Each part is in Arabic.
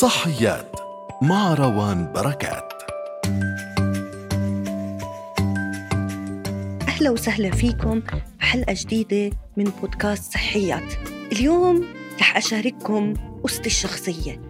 صحيات مع روان بركات. أهلا وسهلا فيكم بحلقة جديدة من بودكاست صحيات. اليوم رح أشارككم قصتي الشخصية.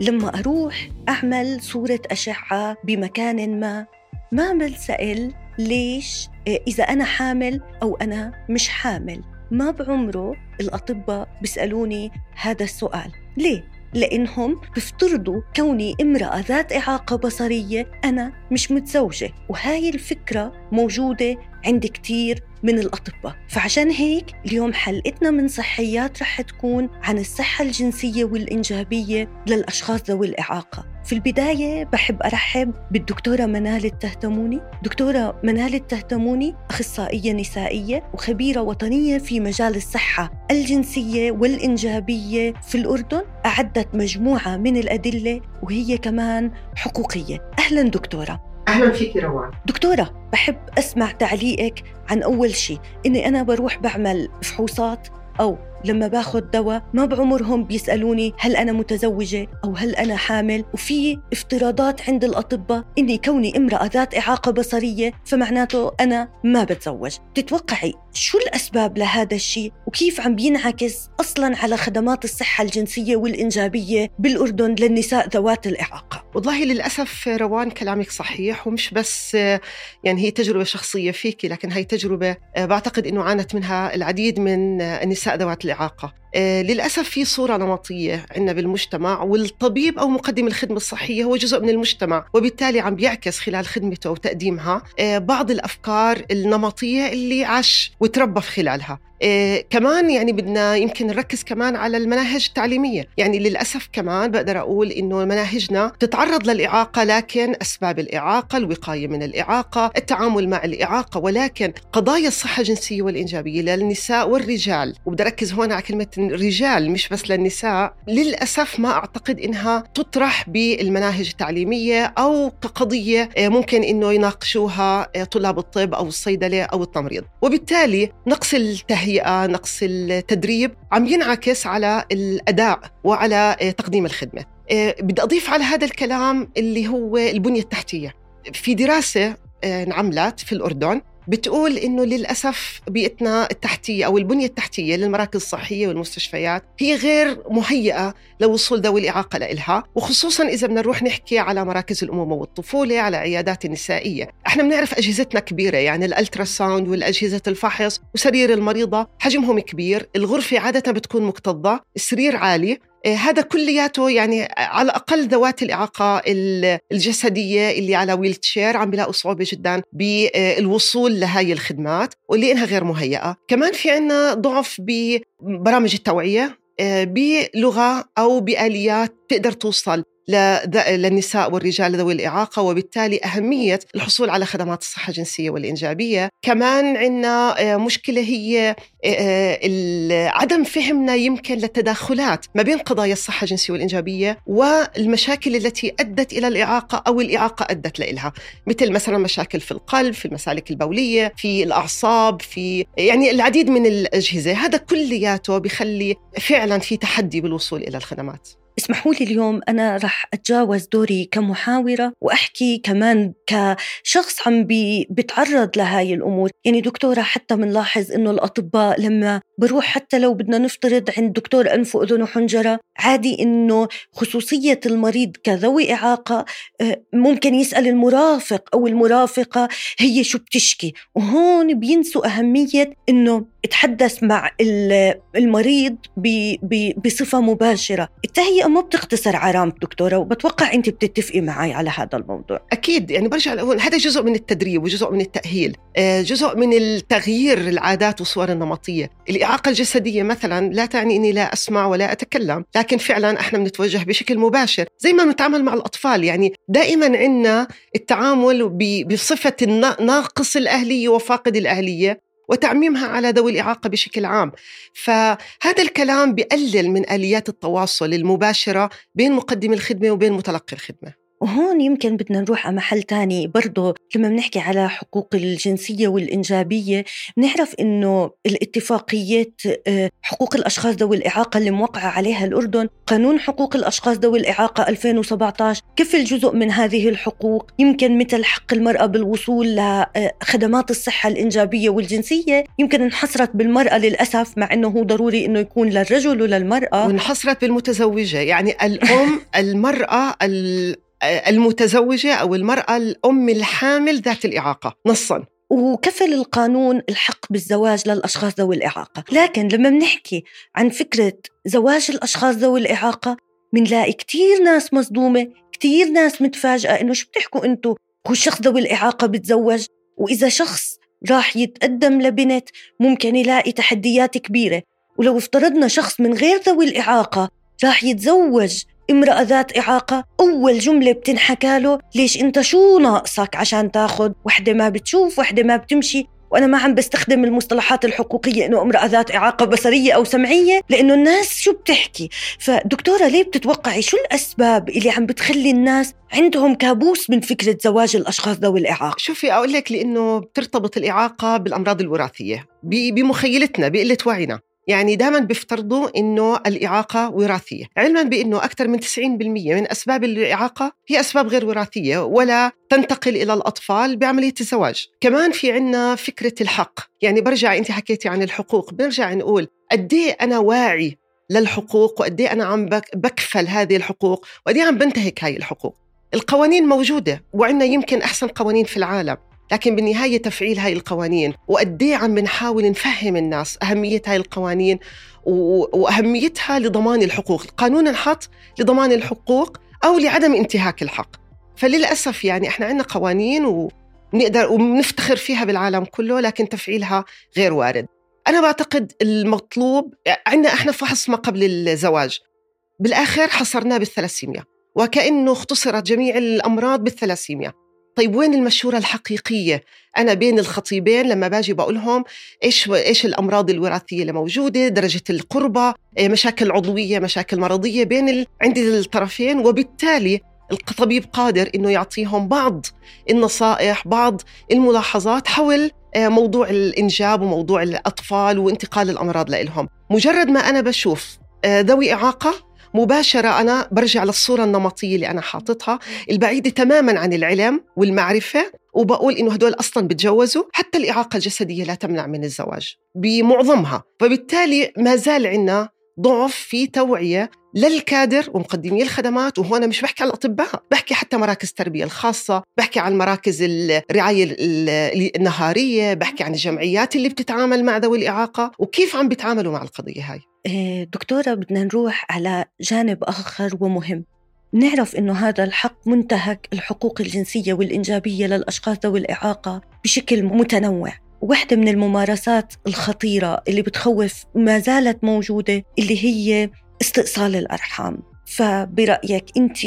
لما أروح أعمل صورة أشعة بمكان ما ما بنسأل ليش إذا أنا حامل أو أنا مش حامل. ما بعمره الأطباء بيسألوني هذا السؤال. ليه؟ لأنهم بيفترضوا كوني امرأة ذات إعاقة بصرية أنا مش متزوجة وهاي الفكرة موجودة عند كتير من الأطباء. فعشان هيك اليوم حلقتنا من صحيات رح تكون عن الصحة الجنسية والإنجابية للأشخاص ذوي الإعاقة. في البداية بحب أرحب بالدكتورة منال التهتموني. دكتورة منال التهتموني أخصائية نسائية وخبيرة وطنية في مجال الصحة الجنسية والإنجابية في الأردن. أعدت مجموعة من الأدلة وهي كمان حقوقية. أهلا دكتورة. أهلا فيك روان. دكتورة بحب أسمع تعليقك عن أول شيء. إني أنا بروح بعمل فحوصات أو لما باخذ دواء ما بعمرهم بيسألوني هل أنا متزوجة أو هل أنا حامل وفي افتراضات عند الأطباء إني كوني امرأة ذات إعاقة بصرية فمعناته أنا ما بتزوج. تتوقعي شو الأسباب لهذا الشيء؟ وكيف عم بينعكس أصلا على خدمات الصحة الجنسية والإنجابية بالأردن للنساء ذوات الإعاقة؟ والله للأسف روان كلامك صحيح ومش بس يعني هي تجربة شخصية فيك لكن هي تجربة بعتقد أنه عانت منها العديد من النساء ذوات الإعاقة. للأسف في صورة نمطية عندنا بالمجتمع والطبيب أو مقدم الخدمة الصحية هو جزء من المجتمع وبالتالي عم بيعكس خلال خدمته وتقديمها آه بعض الأفكار النمطية اللي عاش وتربى في خلالها. إيه كمان يعني بدنا يمكن نركز كمان على المناهج التعليمية. يعني للأسف كمان بقدر أقول إنه مناهجنا تتعرض للإعاقة لكن أسباب الإعاقة الوقاية من الإعاقة التعامل مع الإعاقة ولكن قضايا الصحة الجنسية والإنجابية للنساء والرجال. وبدي أركز هون على كلمة رجال مش بس للنساء. للأسف ما أعتقد إنها تطرح بالمناهج التعليمية أو كقضية ممكن إنه يناقشوها طلاب الطب أو الصيدلة أو التمريض. وبالتالي نقص التهيئة نقص التدريب عم ينعكس على الأداء وعلى تقديم الخدمة. بدي أضيف على هذا الكلام اللي هو البنية التحتية. في دراسة انعملت في الأردن بتقول إنه للأسف بيئتنا التحتية أو البنية التحتية للمراكز الصحية والمستشفيات هي غير مهيئة لوصول ذوي الإعاقة لها وخصوصا إذا بدنا نروح نحكي على مراكز الامومه والطفولة على عيادات النسائية. إحنا بنعرف أجهزتنا كبيرة يعني ال ultrasound والأجهزة الفحص وسرير المريضة حجمهم كبير الغرفة عادة بتكون مكتظة السرير عالي هذا كلياته يعني على الاقل ذوات الإعاقة الجسدية اللي على ويل تشير عم بيلاقوا صعوبة جدا بالوصول لهي الخدمات واللي إنها غير مهيئة، كمان في عنا ضعف ببرامج التوعية بلغة أو بآليات تقدر توصل للنساء والرجال ذوي الإعاقة وبالتالي أهمية الحصول على خدمات الصحة الجنسية والإنجابية. كمان عندنا مشكلة هي عدم فهمنا يمكن للتداخلات ما بين قضايا الصحة الجنسية والإنجابية والمشاكل التي أدت إلى الإعاقة أو الإعاقة أدت لإلها. مثل مثلا مشاكل في القلب في المسالك البولية في الأعصاب في يعني العديد من الأجهزة. هذا كلياته بخلي فعلا في تحدي بالوصول إلى الخدمات. اسمحوا لي اليوم أنا رح أتجاوز دوري كمحاورة وأحكي كمان كشخص عم بي بتعرض لهاي الأمور. يعني دكتورة حتى بنلاحظ إنه الأطباء لما بروح حتى لو بدنا نفترض عند دكتور أنف وأذن وحنجرة عادي إنه خصوصية المريض كذوي إعاقة ممكن يسأل المرافق أو المرافقة هي شو بتشكي. وهون بينسوا أهمية إنه اتحدث مع المريض بصفة مباشرة. التهيئة ما بتختصر على رامك دكتورة وبتوقع أنت بتتفقي معي على هذا الموضوع. أكيد يعني برجع لأقول هذا جزء من التدريب وجزء من التأهيل جزء من التغيير العادات والصور النمطية. الإعاقة الجسدية مثلا لا تعني أني لا أسمع ولا أتكلم لكن فعلا إحنا بنتوجه بشكل مباشر زي ما بنتعامل مع الأطفال. يعني دائما عندنا التعامل بصفة ناقص الأهلية وفاقد الأهلية. وتعميمها على ذوي الإعاقة بشكل عام. فهذا الكلام بيقلل من آليات التواصل المباشرة بين مقدم الخدمة وبين متلقي الخدمة. وهون يمكن بدنا نروح على محل تاني. برضه لما بنحكي على حقوق الجنسية والإنجابية بنعرف إنه الاتفاقيات آه، حقوق الأشخاص ذوي الإعاقة اللي موقعة عليها الأردن قانون حقوق الأشخاص ذوي الإعاقة 2017 كفل جزء من هذه الحقوق؟ يمكن مثل حق المرأة بالوصول لخدمات الصحة الإنجابية والجنسية. يمكن انحصرت بالمرأة للأسف مع أنه هو ضروري أنه يكون للرجل وللمرأة. وانحصرت بالمتزوجة. يعني الأم المرأة المتزوجة أو المرأة الأم الحامل ذات الإعاقة نصاً. وكفل القانون الحق بالزواج للأشخاص ذوي الإعاقة. لكن لما بنحكي عن فكرة زواج الأشخاص ذوي الإعاقة بنلاقي كتير ناس مصدومة كتير ناس متفاجئة إنه شو بتحكوا أنتوا؟ هو الشخص ذوي الإعاقة بتزوج؟ وإذا شخص راح يتقدم لبنت ممكن يلاقي تحديات كبيرة. ولو افترضنا شخص من غير ذوي الإعاقة راح يتزوج امرأة ذات إعاقة أول جملة بتنحكى له ليش أنت شو ناقصك عشان تاخد؟ وحدة ما بتشوف وحدة ما بتمشي. وأنا ما عم بستخدم المصطلحات الحقوقية إنه امرأة ذات إعاقة بصرية أو سمعية لأنه الناس شو بتحكي؟ فدكتورة ليه بتتوقعي شو الأسباب اللي عم بتخلي الناس عندهم كابوس من فكرة زواج الأشخاص ذوي الإعاقة؟ شوفي أقول لك لأنه بترتبط الإعاقة بالأمراض الوراثية. بمخيلتنا بقلة وعينا. يعني دائما بيفترضوا إنه الإعاقة وراثية، علما بإنه أكثر من 90% من أسباب الإعاقة هي أسباب غير وراثية ولا تنتقل إلى الأطفال بعملية الزواج، كمان في عندنا فكرة الحق، يعني برجع أنت حكيتي عن الحقوق، بنرجع نقول قد إيه أنا واعي للحقوق وقد إيه أنا عم بكفل هذه الحقوق وقد إيه عم بنتهك هاي الحقوق. القوانين موجودة وعندنا يمكن أحسن قوانين في العالم. لكن بالنهاية تفعيل هاي القوانين وقد إيه عم بنحاول نفهم الناس أهمية هاي القوانين وأهميتها لضمان الحقوق القانون انحط لضمان الحقوق أو لعدم انتهاك الحق. فللأسف يعني إحنا عندنا قوانين ونقدر وبنفتخر فيها بالعالم كله لكن تفعيلها غير وارد. أنا بعتقد المطلوب عندنا إحنا فحص ما قبل الزواج. بالآخر حصرناه بالثلاسيميا وكأنه اختصرت جميع الأمراض بالثلاسيميا طيب وين المشورة الحقيقية؟ أنا بين الخطيبين لما باجي بقولهم إيش إيش الأمراض الوراثية اللي موجودة، درجة القربة، إيه، مشاكل عضوية، مشاكل مرضية بين ال... عند الطرفين وبالتالي الطبيب قادر إنه يعطيهم بعض النصائح، بعض الملاحظات حول إيه، موضوع الإنجاب وموضوع الأطفال وانتقال الأمراض لهم مجرد ما أنا بشوف إيه، ذوي إعاقة مباشرة أنا برجع للصورة النمطية اللي أنا حاططها البعيدة تماما عن العلم والمعرفة وبقول إنه هدول أصلا بتجوزوا حتى الإعاقة الجسدية لا تمنع من الزواج بمعظمها. فبالتالي ما زال عندنا ضعف في توعية للكادر ومقدمي الخدمات وهون مش بحكي عن الأطباء بحكي حتى مراكز التربية الخاصة بحكي عن مراكز الرعاية النهارية بحكي عن الجمعيات اللي بتتعامل مع ذوي الإعاقة وكيف عم بيتعاملوا مع القضية هاي. إيه، دكتورة بدنا نروح على جانب آخر ومهم. نعرف أنه هذا الحق منتهك الحقوق الجنسية والإنجابية للأشخاص ذوي الإعاقة بشكل متنوع. واحدة من الممارسات الخطيرة اللي بتخوف ما زالت موجودة اللي هي استئصال الأرحام. فبرأيك أنت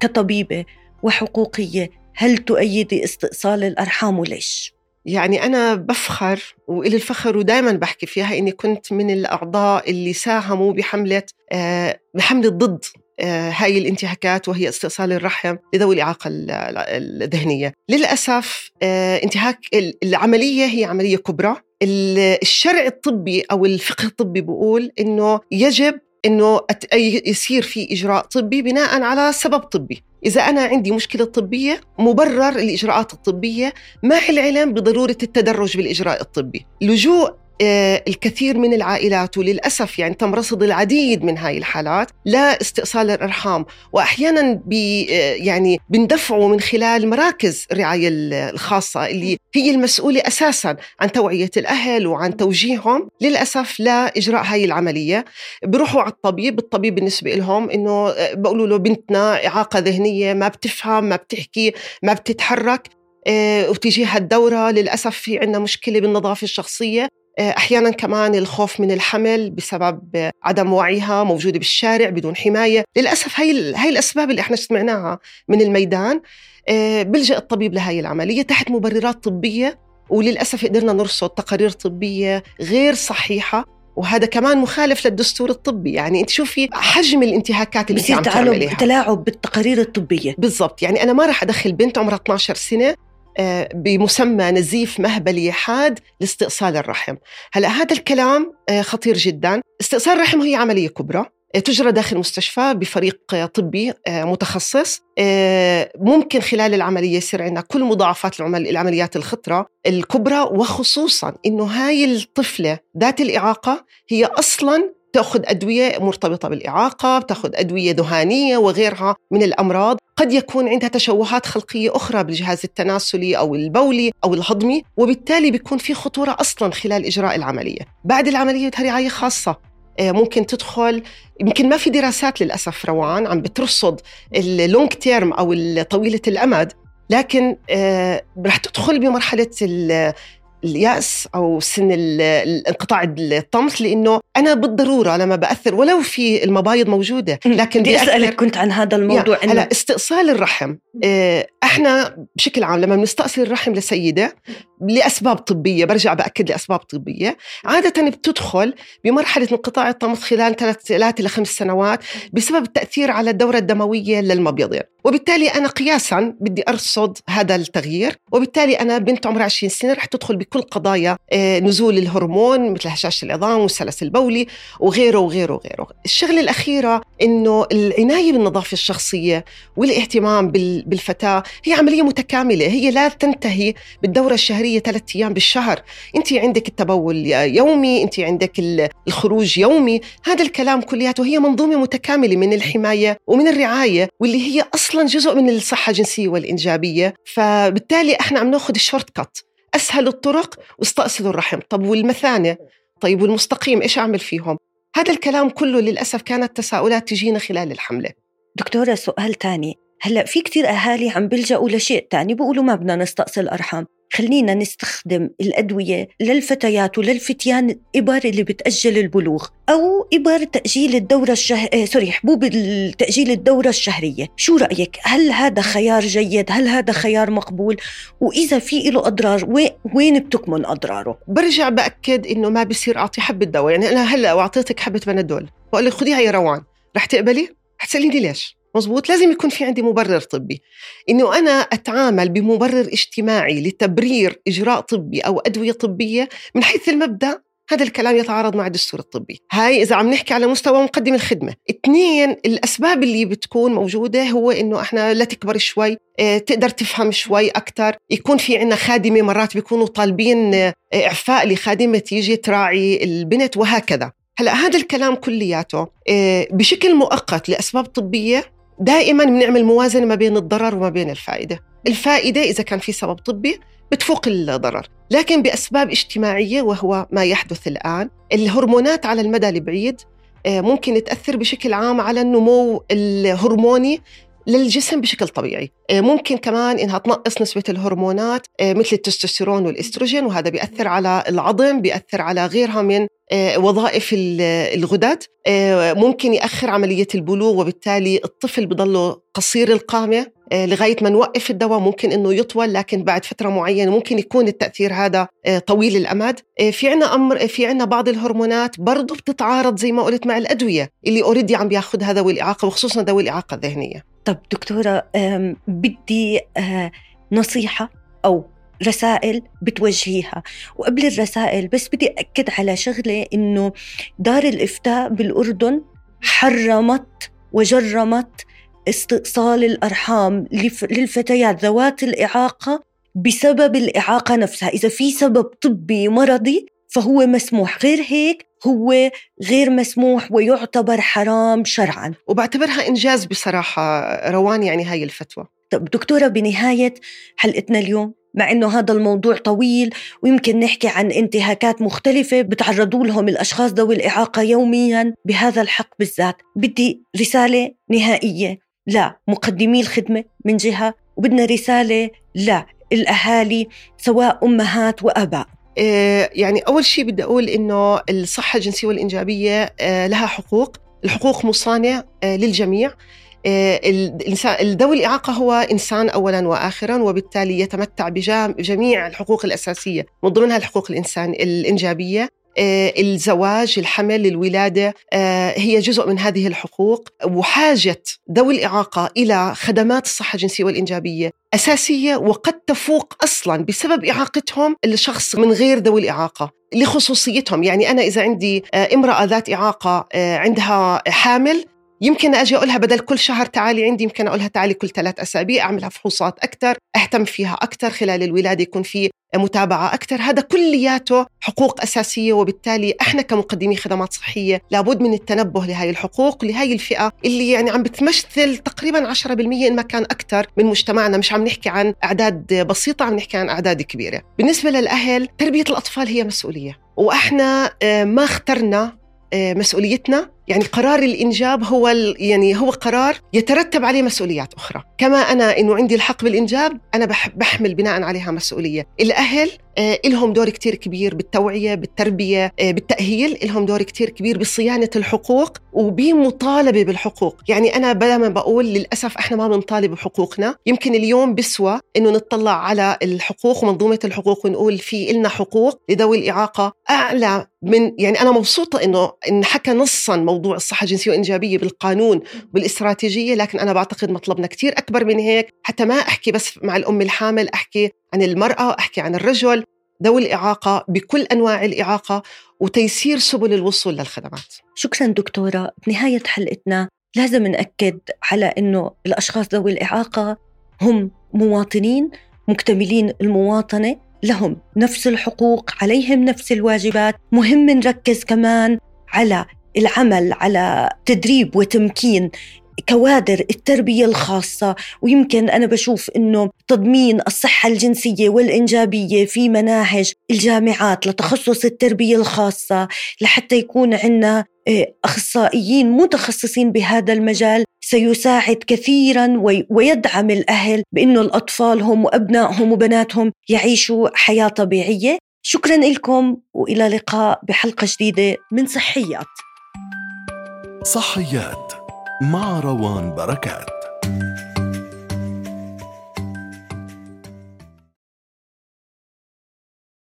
كطبيبة وحقوقية هل تؤيدي استئصال الأرحام وليش؟ يعني أنا بفخر وإلي الفخر ودائما بحكي فيها إني كنت من الأعضاء اللي ساهموا بحملة آه بحملة ضد آه هاي الانتهاكات وهي استئصال الرحم لذوي الإعاقة الذهنية. للأسف آه انتهاك العملية هي عملية كبرى. الشرع الطبي أو الفقه الطبي بيقول إنه يجب إنه يصير في إجراء طبي بناء على سبب طبي. إذا أنا عندي مشكلة طبية مبرر الإجراءات الطبية مع العلم بضرورة التدرج بالإجراء الطبي. لجوء الكثير من العائلات وللأسف يعني تم رصد العديد من هاي الحالات لا استئصال الأرحام. وأحيانا بي آه، يعني بندفعوا من خلال مراكز الرعاية الخاصة اللي هي المسؤولة أساسا عن توعية الأهل وعن توجيههم. للأسف لا إجراء هاي العملية. بروحوا على الطبيب الطبيب بالنسبة لهم إنه آه، بقولوا له بنتنا إعاقة ذهنية ما بتفهم ما بتحكي ما بتتحرك وتجيها الدورة. للأسف في عندنا مشكلة بالنظافة الشخصية. آه، أحيانا كمان الخوف من الحمل بسبب عدم وعيها موجودة بالشارع بدون حماية. للأسف هي هي الأسباب اللي إحنا سمعناها من الميدان آه، بلجأ الطبيب لهي العملية تحت مبررات طبية وللأسف قدرنا نرصد تقارير طبية غير صحيحة وهذا كمان مخالف للدستور الطبي. يعني أنت شوفي حجم الانتهاكات اللي أنت عم تعمليها. تلاعب بالتقارير الطبية. بالضبط. يعني أنا ما راح أدخل بنت عمرها 12 سنة آه، بمسمى نزيف مهبلي حاد لاستئصال الرحم. هلا هذا الكلام آه، خطير جدا. استئصال الرحم هي عملية كبرى. آه، تجرى داخل المستشفى بفريق آه، طبي آه، متخصص. آه، ممكن خلال العملية يصير عندنا كل مضاعفات العمل العمليات الخطرة الكبرى وخصوصا إنه هاي الطفلة ذات الإعاقة هي أصلا تأخذ أدوية مرتبطة بالإعاقة بتأخذ أدوية ذهانية وغيرها من الأمراض. قد يكون عندها تشوهات خلقية أخرى بالجهاز التناسلي أو البولي أو الهضمي وبالتالي بيكون في خطورة أصلا خلال إجراء العملية. بعد العملية بدها رعاية خاصة. آه، ممكن تدخل يمكن ما في دراسات للأسف روان عم بترصد اللونج تيرم أو طويلة الأمد لكن آه، رح تدخل بمرحلة ال- اليأس أو سن ال- الانقطاع الطمث لأنه أنا بالضرورة لما بأثر ولو في المبايض موجودة لكن بدي أسألك كنت عن هذا الموضوع يا، هلا استئصال الرحم. آه، إحنا بشكل عام لما بنستأصل الرحم لسيدة لأسباب طبية برجع بأكد لأسباب طبية عادة بتدخل بمرحلة انقطاع الطمث خلال ثلاث ثلاث لخمس سنوات بسبب التأثير على الدورة الدموية للمبيضين وبالتالي أنا قياسا بدي أرصد هذا التغيير وبالتالي أنا بنت عمرها 20 سنة رح تدخل بكل قضايا آه، نزول الهرمون مثل هشاشه العظام والسلس البولي وغيره وغيره وغيره. الشغلة الأخيرة إنه العناية بالنظافة الشخصية والاهتمام بال- بالفتاة هي عملية متكاملة هي لا تنتهي بالدورة الشهرية ثلاث أيام بالشهر. أنت عندك التبول يومي أنت عندك ال- الخروج يومي. هذا الكلام كلياته هي منظومة متكاملة من الحماية ومن الرعاية واللي هي أصلا جزء من الصحة الجنسية والإنجابية. فبالتالي إحنا عم نأخذ الشورت كات أسهل الطرق واستأصلوا الرحم. طب والمثانة؟ طيب والمستقيم إيش أعمل فيهم؟ هذا الكلام كله للأسف كانت تساؤلات تجينا خلال الحملة. دكتورة سؤال تاني. هلأ في كتير أهالي عم بيلجأوا لشيء تاني؟ بيقولوا ما بدنا نستأصل أرحام خلينا نستخدم الأدوية للفتيات وللفتيان إبر اللي بتأجل البلوغ أو إبر تأجيل الدورة الشه... آه سوري حبوب تأجيل الدورة الشهرية شو رأيك؟ هل هذا خيار جيد؟ هل هذا خيار مقبول؟ وإذا في له أضرار وين, وين بتكمن أضراره؟ برجع بأكد إنه ما بصير أعطي حبه دواء يعني أنا هلأ وأعطيتك حبة بنادول بقول لك خذيها يا روان رح تقبلي رح تسأليني ليش مزبوط لازم يكون في عندي مبرر طبي. إنه أنا أتعامل بمبرر اجتماعي لتبرير إجراء طبي أو أدوية طبية من حيث المبدأ هذا الكلام يتعارض مع الدستور الطبي. هاي إذا عم نحكي على مستوى مقدم الخدمة. اثنين الأسباب اللي بتكون موجودة هو إنه إحنا لا تكبر شوي آه، تقدر تفهم شوي أكثر يكون في عنا خادمة مرات بيكونوا طالبين آه، إعفاء لخادمة تيجي تراعي البنت وهكذا. هلأ هذا الكلام كلياته آه، بشكل مؤقت لأسباب طبية دائما بنعمل موازنة ما بين الضرر وما بين الفائدة. الفائدة إذا كان في سبب طبي بتفوق الضرر لكن بأسباب اجتماعية وهو ما يحدث الآن الهرمونات على المدى البعيد آه، ممكن تأثر بشكل عام على النمو الهرموني للجسم بشكل طبيعي. آه، ممكن كمان إنها تنقص نسبة الهرمونات آه، مثل التستوستيرون والإستروجين وهذا بيأثر على العظم بيأثر على غيرها من آه، وظائف ال- الغدد. ممكن يأخر عملية البلوغ وبالتالي الطفل بضله قصير القامة آه، لغاية ما نوقف الدواء. ممكن أنه يطول لكن بعد فترة معينة ممكن يكون التأثير هذا طويل الأمد. آه، في عنا أمر في عنا بعض الهرمونات برضو بتتعارض زي ما قلت مع الأدوية اللي أوريدي عم بياخذها ذوي الإعاقة وخصوصا ذوي الإعاقة الذهنية. طب دكتورة بدي آه، نصيحة أو رسائل بتوجهيها. وقبل الرسائل بس بدي أكد على شغلة إنه دار الإفتاء بالأردن حرمت وجرمت استئصال الأرحام لف- للفتيات ذوات الإعاقة بسبب الإعاقة نفسها. إذا في سبب طبي مرضي فهو مسموح. غير هيك هو غير مسموح ويعتبر حرام شرعاً. وبعتبرها إنجاز بصراحة روان يعني هاي الفتوى. طب دكتورة بنهاية حلقتنا اليوم مع إنه هذا الموضوع طويل ويمكن نحكي عن انتهاكات مختلفة بتعرضوا لهم الأشخاص ذوي الإعاقة يوميا بهذا الحق بالذات. بدي رسالة نهائية لا مقدمي الخدمة من جهة وبدنا رسالة لا الأهالي سواء أمهات وآباء. يعني أول شيء بدي أقول إنه الصحة الجنسية والإنجابية آه، لها حقوق. الحقوق مصانع آه، للجميع. آه، ذوي الإعاقة هو إنسان أولا وآخرا وبالتالي يتمتع بجميع الحقوق الأساسية من ضمنها الحقوق الإنسان الإنجابية. آه، الزواج الحمل الولادة آه، هي جزء من هذه الحقوق وحاجة ذوي الإعاقة إلى خدمات الصحة الجنسية والإنجابية أساسية وقد تفوق أصلا بسبب إعاقتهم الشخص من غير ذوي الإعاقة لخصوصيتهم. يعني أنا إذا عندي امرأة ذات إعاقة عندها حامل يمكن أجي أقولها بدل كل شهر تعالي عندي يمكن أقولها تعالي كل ثلاث أسابيع أعملها فحوصات أكثر أهتم فيها أكثر خلال الولادة يكون في متابعة أكثر. هذا كلياته حقوق أساسية وبالتالي إحنا كمقدمي خدمات صحية لابد من التنبه لهي الحقوق لهي الفئة اللي يعني عم بتمثل تقريبا 10% إن ما كان أكثر من مجتمعنا. مش عم نحكي عن أعداد بسيطة عم نحكي عن أعداد كبيرة. بالنسبة للأهل تربية الأطفال هي مسؤولية وإحنا آه، ما اخترنا آه، مسؤوليتنا يعني قرار الإنجاب هو يعني هو قرار يترتب عليه مسؤوليات أخرى. كما أنا إنه عندي الحق بالإنجاب أنا بحمل بناء عليها مسؤولية. الأهل آه لهم دور كتير كبير بالتوعية بالتربية آه بالتأهيل لهم دور كتير كبير بصيانة الحقوق وبمطالبة بالحقوق. يعني أنا دائما بقول للأسف إحنا ما بنطالب بحقوقنا يمكن اليوم بسوى إنه نطلع على الحقوق ومنظومه الحقوق ونقول في إلنا حقوق لذوي الإعاقة أعلى من يعني أنا مبسوطة إنه ان حكى نصا موضوع الصحة الجنسية والإنجابية بالقانون بالاستراتيجية لكن أنا بعتقد مطلبنا كتير أكبر من هيك. حتى ما أحكي بس مع الأم الحامل أحكي عن المرأة أحكي عن الرجل ذوي الإعاقة بكل أنواع الإعاقة وتيسير سبل الوصول للخدمات. شكرا دكتورة. بنهاية حلقتنا لازم نأكد على أنه الأشخاص ذوي الإعاقة هم مواطنين مكتملين المواطنة لهم نفس الحقوق عليهم نفس الواجبات. مهم نركز كمان على العمل على تدريب وتمكين كوادر التربية الخاصة ويمكن أنا بشوف أنه تضمين الصحة الجنسية والإنجابية في مناهج الجامعات لتخصص التربية الخاصة لحتى يكون عندنا آه، أخصائيين متخصصين بهذا المجال سيساعد كثيرا ويدعم الأهل بأنه الأطفال هم وأبنائهم وبناتهم يعيشوا حياة طبيعية. شكرا لكم وإلى لقاء بحلقة جديدة من صحيات. صحيات. مع روان بركات.